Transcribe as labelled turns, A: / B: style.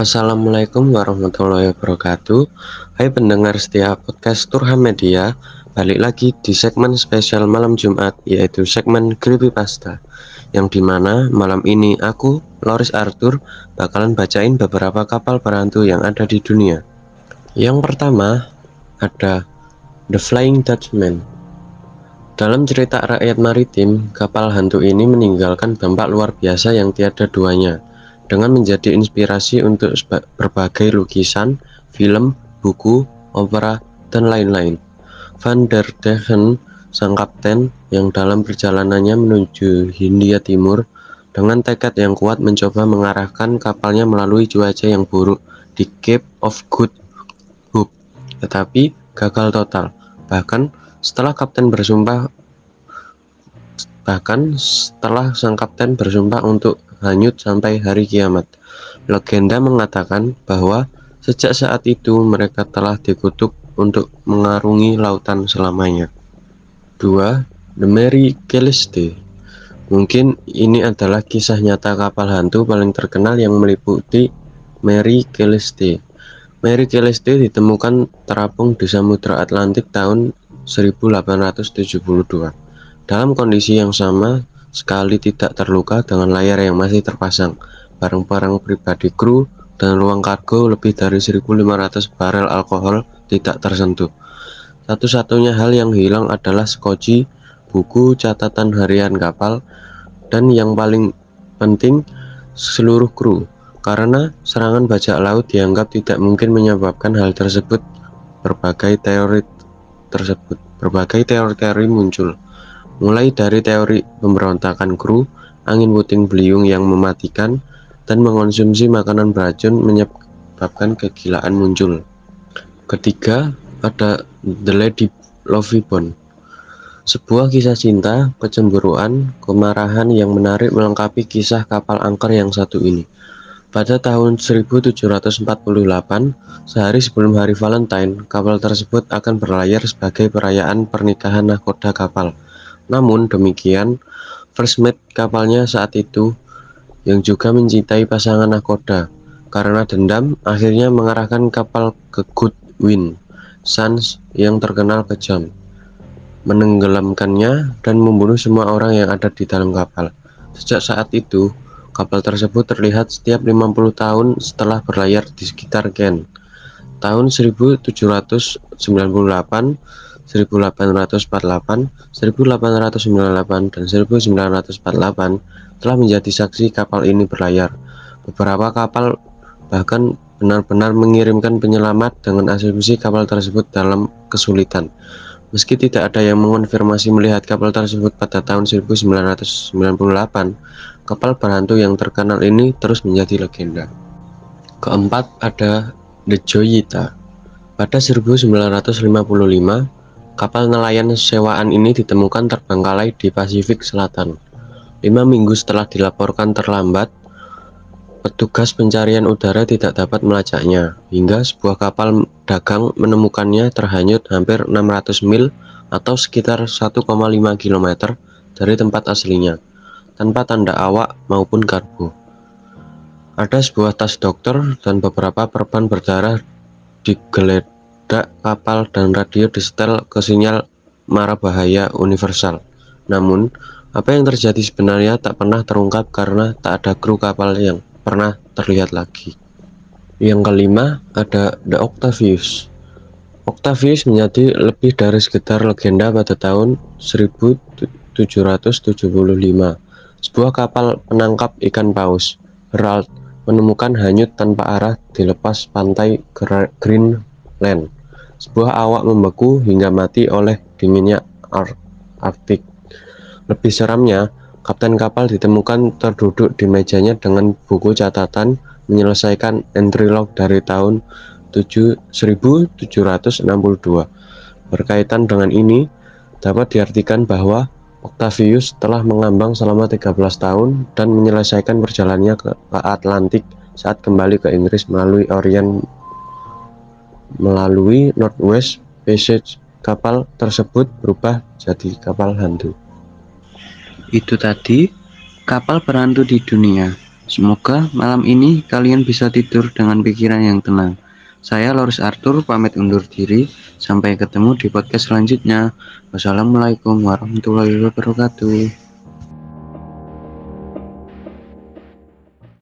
A: Assalamualaikum warahmatullahi wabarakatuh. Hai pendengar setia podcast Turham Media Balik lagi di segmen spesial malam Jumat Yaitu segmen Creepypasta Yang di mana malam ini aku, Loris Arthur Bakalan bacain beberapa kapal berhantu yang ada di dunia. Yang pertama Ada The Flying Dutchman. Dalam cerita rakyat maritim, kapal hantu ini meninggalkan dampak luar biasa yang tiada duanya dengan menjadi inspirasi untuk berbagai lukisan, film, buku, opera, dan lain-lain. Van der Degen, sang kapten yang dalam perjalanannya menuju Hindia Timur, dengan tekad yang kuat mencoba mengarahkan kapalnya melalui cuaca yang buruk di Cape of Good Hope, tetapi gagal total. Bahkan setelah kapten bersumpah bahkan setelah sang kapten bersumpah untuk hanyut sampai hari kiamat. Legenda mengatakan bahwa sejak saat itu mereka telah dikutuk untuk mengarungi lautan selamanya. 2. The Mary Celeste Mungkin ini adalah kisah nyata kapal hantu paling terkenal yang meliputi Mary Celeste. Mary Celeste ditemukan terapung di Samudra Atlantik tahun 1872. Dalam kondisi yang sama, sekali tidak terluka dengan layar yang masih terpasang, barang-barang pribadi kru, dan ruang kargo lebih dari 1.500 barel alkohol tidak tersentuh. Satu-satunya hal yang hilang adalah skoci, buku catatan harian kapal, dan yang paling penting seluruh kru. Karena serangan bajak laut dianggap tidak mungkin menyebabkan hal tersebut, berbagai teori tersebut, berbagai teori-teori muncul mulai dari teori pemberontakan kru, angin puting beliung yang mematikan, dan mengonsumsi makanan beracun menyebabkan kegilaan muncul. Ketiga, ada The Lady Lovibond. Sebuah kisah cinta, kecemburuan, kemarahan yang menarik melengkapi kisah kapal angker yang satu ini. Pada tahun 1748, sehari sebelum hari Valentine, kapal tersebut akan berlayar sebagai perayaan pernikahan nahkoda kapal. Namun demikian, First Mate kapalnya saat itu yang juga mencintai pasangan nakoda. Karena dendam akhirnya mengarahkan kapal ke Goodwin Sans yang terkenal kejam. Menenggelamkannya dan membunuh semua orang yang ada di dalam kapal. Sejak saat itu kapal tersebut terlihat setiap 50 tahun setelah berlayar di sekitar Kent tahun 1798 1848, 1898, dan 1948 telah menjadi saksi kapal ini berlayar. Beberapa kapal bahkan benar-benar mengirimkan penyelamat dengan asumsi kapal tersebut dalam kesulitan. Meski tidak ada yang mengonfirmasi melihat kapal tersebut pada tahun 1998, kapal berhantu yang terkenal ini terus menjadi legenda. Keempat ada The Joyita. Pada 1955, Kapal nelayan sewaan ini ditemukan terbengkalai di Pasifik Selatan. Lima minggu setelah dilaporkan terlambat, petugas pencarian udara tidak dapat melacaknya, hingga sebuah kapal dagang menemukannya terhanyut hampir 600 mil atau sekitar 1,5 km dari tempat aslinya, tanpa tanda awak maupun kargo. Ada sebuah tas dokter dan beberapa perban berdarah digeledah meledak kapal dan radio disetel ke sinyal mara bahaya universal. Namun, apa yang terjadi sebenarnya tak pernah terungkap karena tak ada kru kapal yang pernah terlihat lagi. Yang kelima, ada The Octavius. Octavius menjadi lebih dari sekedar legenda pada tahun 1775. Sebuah kapal penangkap ikan paus, Herald, menemukan hanyut tanpa arah di lepas pantai Greenland. Sebuah awak membeku hingga mati oleh dinginnya Arktik. Lebih seramnya, kapten kapal ditemukan terduduk di mejanya dengan buku catatan menyelesaikan entry log dari tahun 1762. Berkaitan dengan ini, dapat diartikan bahwa Octavius telah mengambang selama 13 tahun dan menyelesaikan perjalanannya ke Atlantik saat kembali ke Inggris melalui Orient melalui Northwest Passage kapal tersebut berubah jadi kapal hantu.
B: Itu tadi kapal berhantu di dunia.
A: Semoga malam ini kalian bisa tidur dengan pikiran yang tenang. Saya Loris Arthur pamit undur diri. Sampai ketemu di podcast selanjutnya. Wassalamualaikum warahmatullahi wabarakatuh.